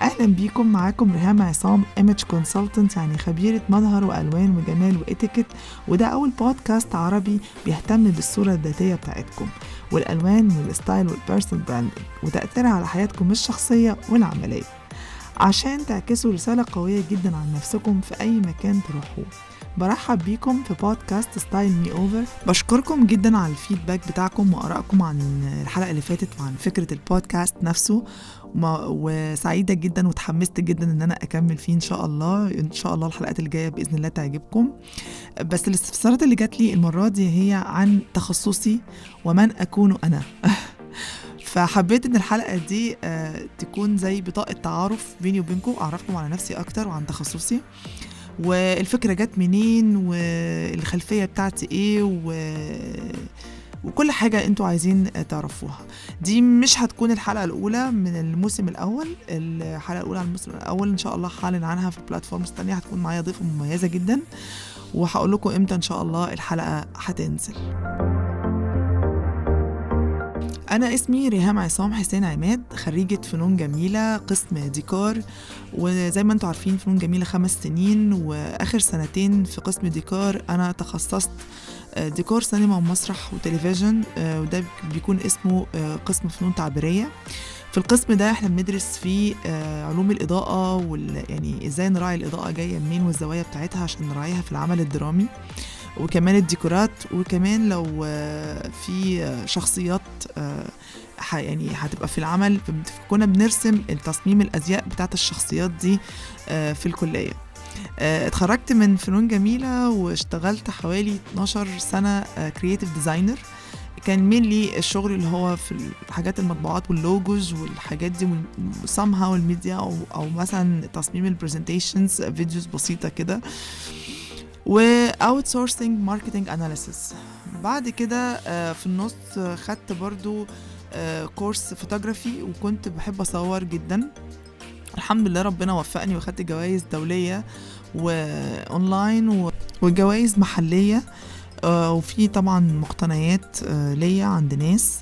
أهلا بيكم معاكم ريهام عصام image consultant يعني خبيرة مظهر وألوان وجمال واتيكيت وده أول بودكاست عربي بيهتم بالصورة الذاتية بتاعتكم والألوان وال style وال personal branding وتاثيرها على حياتكم الشخصية والعملية. عشان تعكسوا رسالة قوية جدا عن نفسكم في أي مكان تروحوه. برحب بيكم في بودكاست Style Me Over بشكركم جدا على ال feedback بتاعكم وآرائكم عن الحلقة اللي فاتت وعن فكرة البودكاست نفسه. وسعيدة جدا وتحمست جدا إن أنا أكمل فيه إن شاء الله. إن شاء الله الحلقات اللي جاية بإذن الله تعجبكم. بس الاستفسارات اللي جات لي المرة دي هي عن تخصصي ومن أكون أنا. فحبيت إن الحلقة دي تكون زي بطاقة تعارف بيني وبينكم أعرفكم على نفسي أكتر وعن تخصصي. والفكرة جت منين والخلفية بتاعتي إيه و... وكل حاجة أنتوا عايزين تعرفوها. دي مش هتكون الحلقة الأولى من الموسم الأول. الحلقة الأولى على الموسم الأول إن شاء الله هعلن عنها في البلاتفورمز التانية هتكون معايا ضيفة مميزة جدا. وهقول لكم إمتى إن شاء الله الحلقة هتنزل. أنا اسمي ريهام عصام حسين عماد خريجة فنون جميلة قسم ديكور. وزي ما أنتم عارفين فنون جميلة خمس سنين وآخر سنتين في قسم ديكور أنا تخصصت ديكور سينما ومسرح وتلفزيون وده بيكون اسمه قسم فنون تعبيرية. في القسم ده إحنا بندرس فيه علوم الإضاءة وال يعني إزاي نراعي الإضاءة جاية منين والزوايا بتاعتها عشان نراعيها في العمل الدرامي. وكمان الديكورات وكمان لو في شخصيات يعني هتبقى في العمل كنا بنرسم تصميم الأزياء بتاعت الشخصيات دي في الكلية. اتخرجت من فنون جميلة واشتغلت حوالي 12 سنة creative designer كان mainly الشغل اللي هو في الحاجات المطبوعات وال logos والحاجات دي وسامها والميديا أو أو مثلا تصميم ال presentations videos بسيطة كده. و outsourcing marketing analysis. بعد كده في النص خدت برضو كورس فوتوغرافي وكنت بحب أصور جدا. الحمد لله ربنا وفقني واخدت جوائز دولية واونلاين وجوائز محلية. وفي طبعا مقتنيات ليا عند ناس.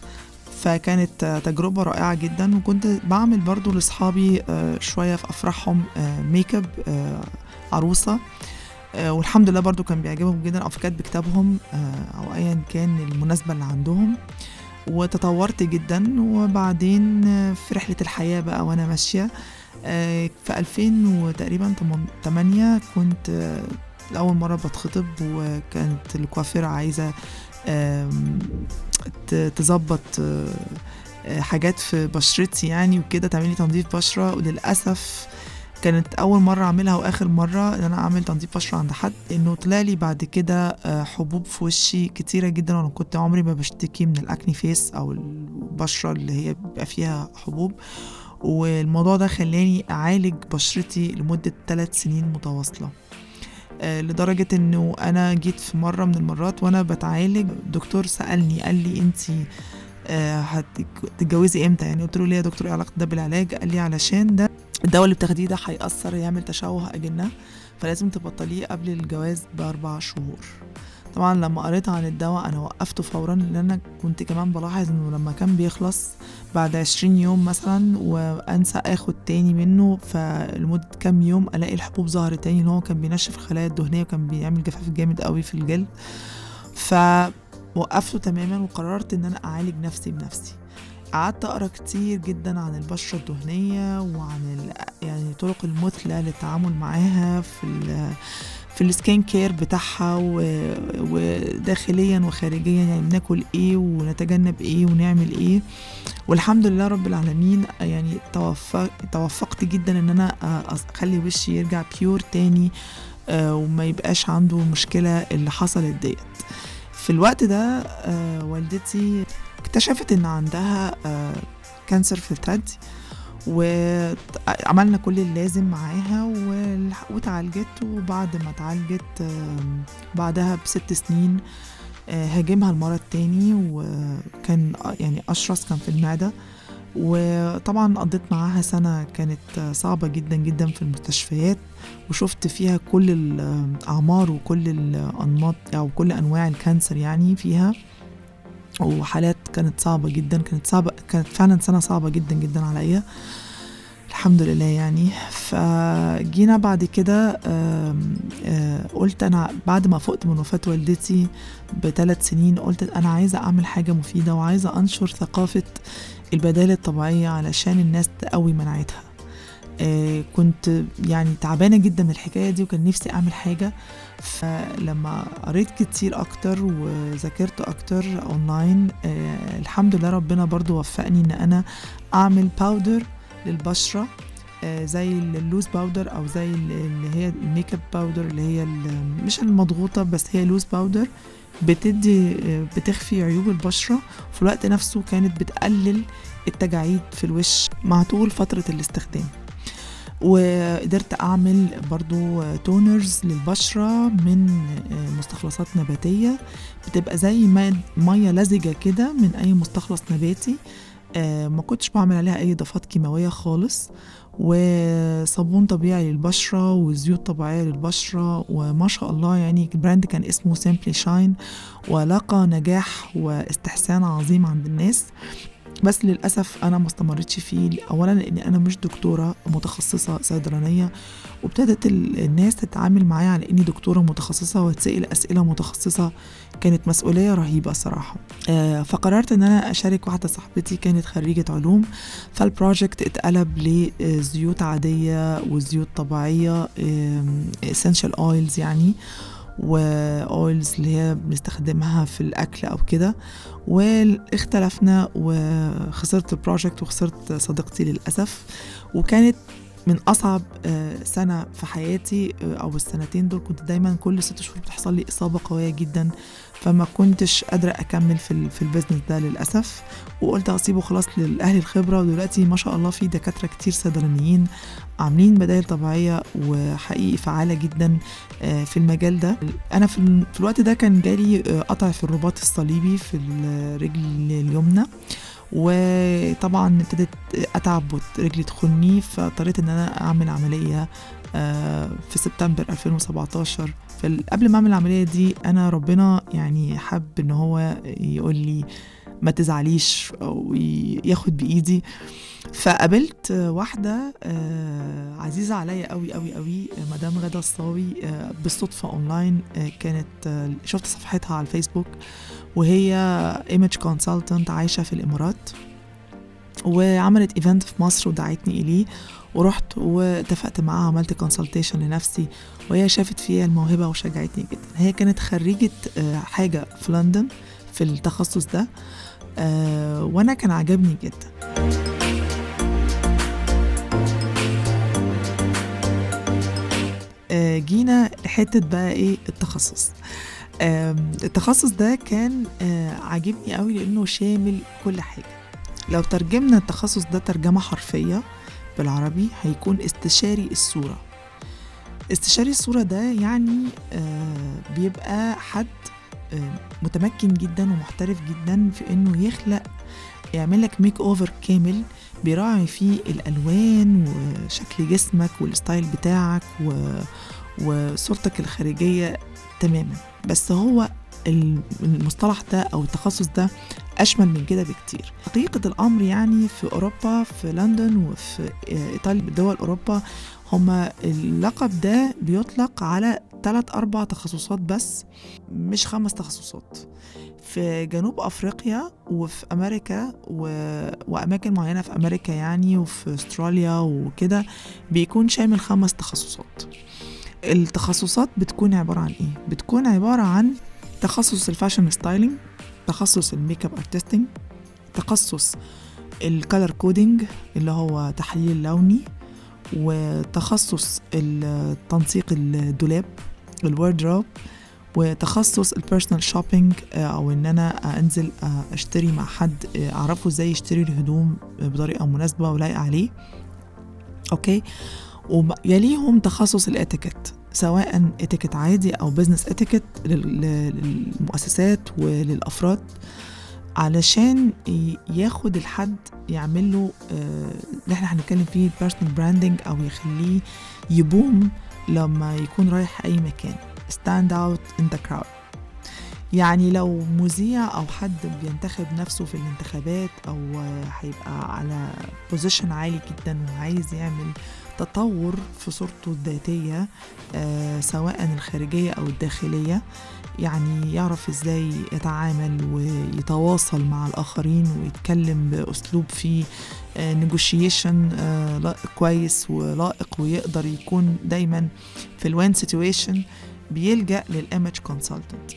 فكانت تجربة رائعة جدا. وكنت بعمل برضو لأصحابي شوية في أفراحهم ميك اب عروسة. والحمد لله برضو كان بيعجبهم جدا. أو في كاتب كتابهم أو ايا كان المناسبة اللي عندهم. وتطورت جدا. وبعدين في رحلة الحياة بقى وأنا ماشية في 2000 تقريبا 8 كنت لأول مرة بتخطب. وكانت الكوافيرة عايزة تظبط حاجات في بشرتي يعني وكده تعملي تنظيف بشرة. وللأسف كانت أول مرة أعملها وآخر مرة إن أنا أعمل تنظيف بشره عند حد إنه طلع لي بعد كده حبوب في وشي كتيرة جدا وأنا كنت عمري ما بشتكي من الأكني فيس أو البشرة اللي هي بيبقى فيها حبوب. والموضوع ده خلاني أعالج بشرتي لمدة ثلاث سنين متواصلة. لدرجة إنه أنا جيت في مرة من المرات وأنا بتعالج الدكتور سألني قال لي انتي هتتجوزي إمتى؟ يعني قلت له ليه يا دكتور إيه علاقة ده بالعلاج؟ قال لي علشان ده الدواء اللي بتاخديه ده هيأثر يعمل تشوه أجنة فلازم تبطليه قبل الجواز بأربع شهور. طبعا لما قريت عن الدواء أنا وقفته فورا لأن أنا كنت كمان بلاحظ إنه لما كان بيخلص بعد عشرين يوم مثلا وأنسى آخد تاني منه فلمدة كام يوم ألاقي الحبوب ظهرت تاني إن هو كان بينشف الخلايا الدهنية وكان بيعمل جفاف جامد قوي في الجلد. فوقفته تماما وقررت إن أنا أعالج نفسي بنفسي. قعدت أقرأ كتير جدا عن البشرة الدهنية وعن يعني طرق المثلى للتعامل معاها في في ال skin care بتاعها وداخليا وخارجيا يعني بناكل إيه ونتجنب إيه ونعمل إيه. والحمد لله رب العالمين يعني توفق توفقت جدا إن أنا أخلي وشي يرجع pure تاني وما يبقاش عنده المشكلة اللي حصلت ديت. في الوقت ده والدتي اكتشفت إن عندها cancer في الثدي وعملنا كل اللازم معاها وتعالجت وبعد ما اتعالجت بعدها بست سنين هاجمها المرض تاني وكان يعني أشرس كان في المعدة. وطبعا قضيت معاها سنة كانت صعبة جدا جدا في المستشفيات وشفت فيها كل الأعمار وكل الأنماط أو كل أنواع الكانسر يعني فيها. وحالات كانت صعبة جدا كانت صعبة كانت فعلا سنة صعبة جدا جدا عليا. الحمد لله يعني. فجينا بعد كده قلت أنا بعد ما فقت من وفاة والدتي بثلاث سنين قلت أنا عايزة أعمل حاجة مفيدة وعايزة أنشر ثقافة البدائل الطبيعية علشان الناس تقوي مناعتها. كنت يعني تعبانة جدا من الحكاية دي وكان نفسي أعمل حاجة. فلما قريت كتير أكتر وذاكرت أكتر أونلاين الحمد لله ربنا برضو وفقني إن أنا أعمل powder للبشرة زي ال loose powder أو زي اللي هي ال makeup powder اللي هي مش المضغوطة بس هي loose powder بتدي بتخفي عيوب البشرة. وفي الوقت نفسه كانت بتقلل التجاعيد في الوش مع طول فترة الاستخدام. وقدرت أعمل برضو toners للبشرة من مستخلصات نباتية. بتبقى زي مية لزجة كده من أي مستخلص نباتي. ما كنتش بعمل عليها أي إضافات كيماوية خالص. وصابون طبيعي للبشرة وزيوت طبيعية للبشرة وما شاء الله يعني ال brand كان اسمه Simply Shine ولقى نجاح واستحسان عظيم عند الناس. بس للأسف أنا ما استمرتش فيه. أولا لأني أنا مش دكتورة متخصصة صيدلانية وابتدت الناس تتعامل معايا على إني دكتورة متخصصة وتسأل أسئلة متخصصة كانت مسؤولية رهيبة صراحة. آه فقررت إن أنا أشارك واحدة صاحبتي كانت خريجة علوم. فال project اتقلب لزيوت عادية وزيوت طبيعية essential oils يعني. و oils اللي هي بنستخدمها في الأكل أو كده واختلفنا وخسرت ال project وخسرت صديقتي للأسف وكانت من أصعب سنة في حياتي أو السنتين دول كنت دايما كل ست شهور بتحصل لي إصابة قوية جدا فما كنتش قادرة أكمل في في البيزنس ده للأسف. وقلت هسيبه خلاص للاهل الخبرة ودلوقتي ما شاء الله في دكاترة كتير صيدلانيين عاملين بدائل طبيعية وحقيقي فعالة جدا في المجال ده. أنا في الوقت ده كان جالي قطع في الرباط الصليبي في الرجل اليمنى. وطبعا ابتدت اتعب رجلي تخني فاضطريت إن أنا أعمل عملية في سبتمبر 2017 قبل ما أعمل العملية دي أنا ربنا يعني حب إن هو يقول لي ما تزعليش أو ياخد بإيدي. فقابلت واحدة عزيزة عليا قوي قوي قوي مدام غادة الصاوي بالصدفة أونلاين كانت شفت صفحتها على الفيسبوك. وهي image consultant عايشة في الإمارات وعملت event في مصر ودعتني إليه ورحت واتفقت معاها عملت كونسلتيشن لنفسي وهي شافت فيها الموهبة وشجعتني جدا. هي كانت خريجة حاجة في لندن في التخصص ده وأنا كان عجبني جدا. جينا لحته بقى إيه التخصص. التخصص ده كان عاجبني قوي لأنه شامل كل حاجة. لو ترجمنا التخصص ده ترجمة حرفية بالعربي هيكون استشاري الصورة. استشاري الصورة ده يعني بيبقى حد متمكن جدا ومحترف جدا في إنه يخلق يعمل لك makeover كامل بيراعي فيه الألوان وشكل جسمك وال style بتاعك و... وصورتك الخارجية تماما. بس هو المصطلح ده أو التخصص ده أشمل من كده بكتير. حقيقة الأمر يعني في أوروبا في لندن وفي إيطاليا دول أوروبا هما اللقب ده بيطلق على ثلاث أربع تخصصات بس مش خمس تخصصات. في جنوب أفريقيا وفي أمريكا و... وأماكن معينة في أمريكا يعني وفي أستراليا وكده بيكون شامل خمس تخصصات. التخصصات بتكون عبارة عن إيه؟ بتكون عبارة عن تخصص ال fashion styling تخصص ال makeup artisting تخصص ال color coding اللي هو تحليل لوني وتخصص تنسيق الدولاب ال wardrobe وتخصص ال personal shopping أو إن أنا أنزل أشتري مع حد أعرفه إزاي يشتري الهدوم بطريقة مناسبة ولايقة عليه okay ويليهم تخصص الاتيكيت سواء اتيكيت عادي أو business etiquette للمؤسسات وللأفراد علشان ياخد الحد يعمل له اللي إحنا هنتكلم فيه ال personal branding أو يخليه يبقى لما يكون رايح أي مكان stand out in the crowd. يعني لو مذيع أو حد بينتخب نفسه في الانتخابات أو هيبقى على position عالي جدا وعايز يعمل تطور في صورته الذاتية آه، سواء الخارجية أو الداخلية. يعني يعرف إزاي يتعامل ويتواصل مع الآخرين ويتكلم بأسلوب فيه نيجوشيشن كويس ولائق ويقدر يكون دايما في ال win situation بيلجأ لل image consultant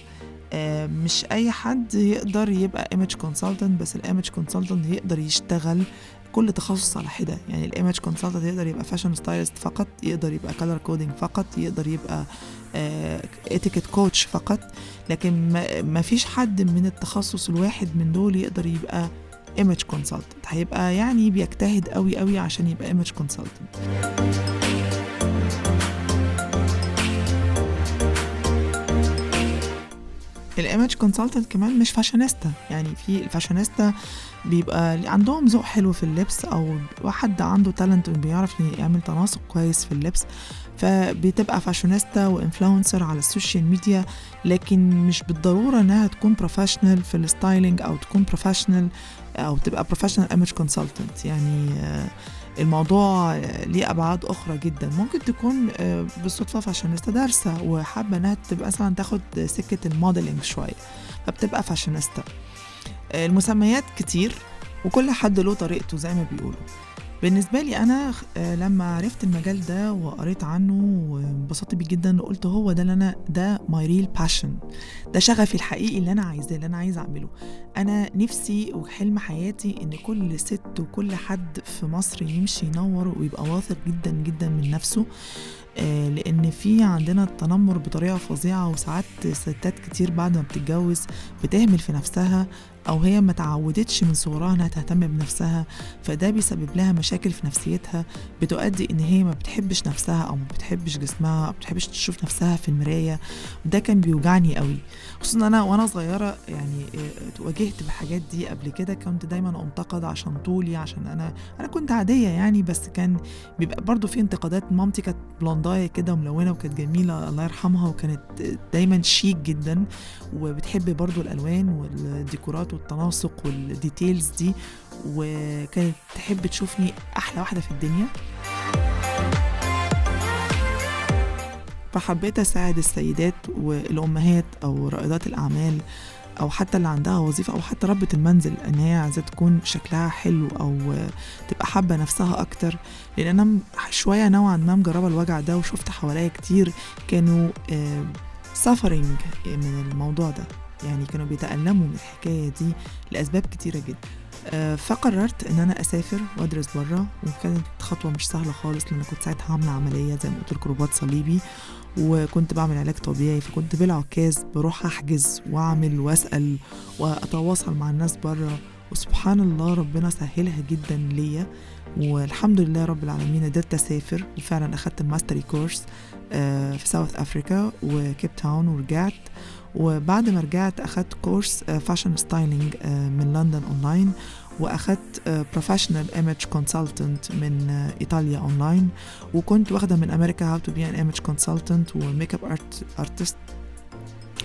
مش أي حد يقدر يبقى image consultant بس ال image consultant يقدر يشتغل كل تخصص على حدة. يعني ال image consultant يقدر يبقى fashion stylist فقط يقدر يبقى color coding فقط يقدر يبقى etiquette coach فقط. لكن ما فيش حد من التخصص الواحد من دول يقدر يبقى image consultant هيبقى يعني بيجتهد قوي قوي عشان يبقى image consultant ال image consultant كمان مش فاشونيستا يعني في الفاشونيستا بيبقى عندهم ذوق حلو في اللبس أو واحد عنده talent بيعرف يعمل تناسق كويس في اللبس فبتبقى fashionista و influencer على ال social media لكن مش بالضرورة إنها تكون professional في ال styling أو تكون professional أو تبقى professional image consultant يعني الموضوع ليه أبعاد أخرى جدا. ممكن تكون بالصدفة فاشونيستا دارسة وحابة إنها تبقى مثلا تاخد سكة ال modeling شوية فبتبقى فاشونيستا المسميات كتير وكل حد له طريقته زي ما بيقولوا. بالنسبة لي أنا لما عرفت المجال ده وقريت عنه وانبسطت بيه جدا وقلت هو ده اللي أنا ده my real passion ده شغفي الحقيقي اللي أنا عايزاه اللي أنا عايزة أعمله. أنا نفسي وحلم حياتي إن كل ست وكل حد في مصر يمشي ينور ويبقى واثق جدا جدا من نفسه. لأن في عندنا التنمر بطريقة فظيعة وساعات ستات كتير بعد ما بتتجوز بتهمل في نفسها. أو هي ما تعودتش من صغرها إنها تهتم بنفسها فده بيسبب لها مشاكل في نفسيتها بتؤدي إن هي ما بتحبش نفسها أو ما بتحبش جسمها أو ما بتحبش تشوف نفسها في المراية وده كان بيوجعني قوي خصوصا أنا وأنا صغيرة يعني واجهت بالحاجات دي قبل كده. كنت دايما أنتقد عشان طولي عشان أنا أنا كنت عادية يعني بس كان بيبقى برضو في انتقادات. مامتي كانت بلونداية كده وملونه وكانت جميلة الله يرحمها وكانت دايما شيك جدا. وبتحب برضو الألوان والديكورات والتناسق والديتيلز دي. وكانت تحب تشوفني أحلى واحدة في الدنيا. فحبيت أساعد السيدات والأمهات أو رائدات الأعمال أو حتى اللي عندها وظيفة أو حتى ربة المنزل إن هي عايزة تكون شكلها حلو أو تبقى حابة نفسها أكتر. لأن أنا شوية نوعا ما مجربة الوجع ده وشفت حواليا كتير كانوا سافرنج من الموضوع ده. يعني كانوا بيتألموا من الحكاية دي لأسباب كتيرة جدا. فقررت إن أنا أسافر وأدرس بره وكانت خطوة مش سهلة خالص لأن كنت ساعتها عاملة عملية زي ما قلت لكم رباط صليبي وكنت بعمل علاج طبيعي فكنت بالعكاز بروح أحجز وأعمل وأسأل وأتواصل مع الناس بره وسبحان الله ربنا سهلها جدا ليا. والحمد لله رب العالمين قدرت أسافر وفعلا أخدت ال mastery course في South Africa و Cape Town ورجعت. وبعد ما رجعت أخدت course fashion styling من لندن اونلاين وأخدت professional image consultant من إيطاليا اونلاين وكنت واخدة من أمريكا how to be an image consultant و makeup art artist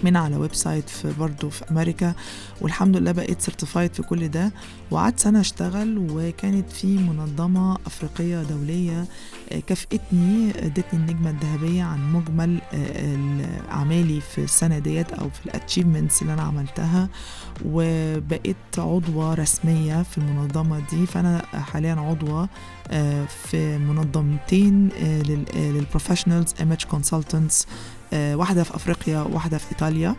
من على website في برضه في أمريكا والحمد لله بقيت certified في كل ده. وقعدت سنة أشتغل وكانت في منظمة أفريقية دولية كافئتني ادتني النجمة الذهبية عن مجمل اعمالي في السنة ديت أو في ال achievements اللي أنا عملتها. وبقيت عضوة رسمية في المنظمة دي. فأنا حاليا عضوة في منظمتين لل professionals image consultants واحدة في أفريقيا وواحدة في إيطاليا.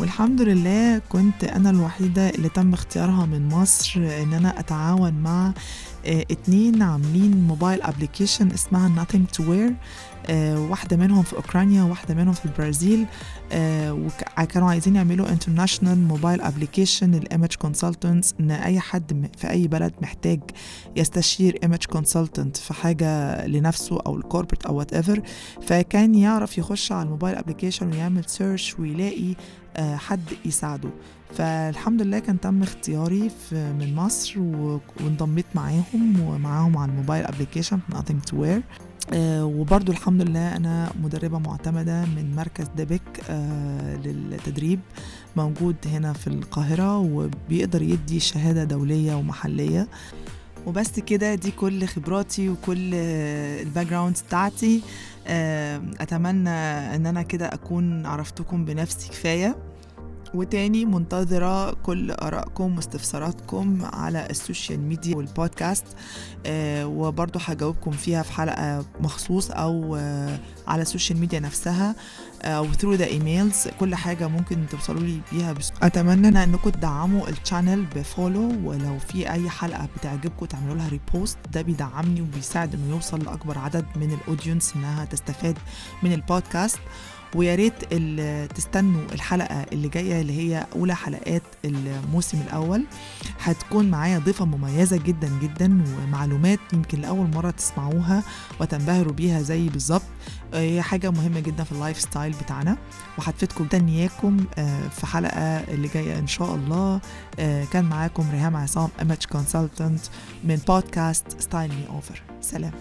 والحمد لله كنت أنا الوحيدة اللي تم اختيارها من مصر إن أنا أتعاون مع اتنين عاملين mobile application اسمها Nothing to Wear واحدة منهم في أوكرانيا وواحدة منهم في البرازيل وكانوا عايزين يعملوا international mobile application لل image consultants إن أي حد في أي بلد محتاج يستشير image consultant في حاجة لنفسه أو ال corporate أو whatever فكان يعرف يخش على ال mobile application ويعمل search ويلاقي حد يساعده. فالحمد لله كان تم اختياري في من مصر وانضميت معاهم ومعاهم على ال mobile application Nothing to Wear. آه وبرضو الحمد لله أنا مدربة معتمدة من مركز دبك آه للتدريب موجود هنا في القاهرة وبيقدر يدي شهادة دولية ومحلية. وبس كده دي كل خبراتي وكل ال background بتاعتي. آه أتمنى إن أنا كده أكون عرفتكم بنفسي كفاية. وتاني منتظرة كل آرائكم واستفساراتكم على ال social media وال podcast آه وبرضو هجاوبكم فيها في حلقة مخصوص أو آه على ال social media نفسها أو through the emails. كل حاجة ممكن توصلوا لي بيها بس أتمنى أنكم تدعموا ال channel ب follow ولو في أي حلقة بتعجبكم تعملوا لها repost ده بيدعمني وبيساعد إنه يوصل لأكبر عدد من ال audience إنها تستفاد من البودكاست. ويا ريت تستنوا الحلقة اللي جاية اللي هي أولى حلقات الموسم الأول. هتكون معايا ضيفة مميزة جدا جدا ومعلومات يمكن لأول مرة تسمعوها وتنبهروا بيها زي بالظبط. هي حاجة مهمة جدا في ال lifestyle بتاعنا وهتفيدكم دنياكم في حلقة اللي جاية إن شاء الله. كان معاكم ريهام عصام image consultant من podcast Style Me Over. سلام.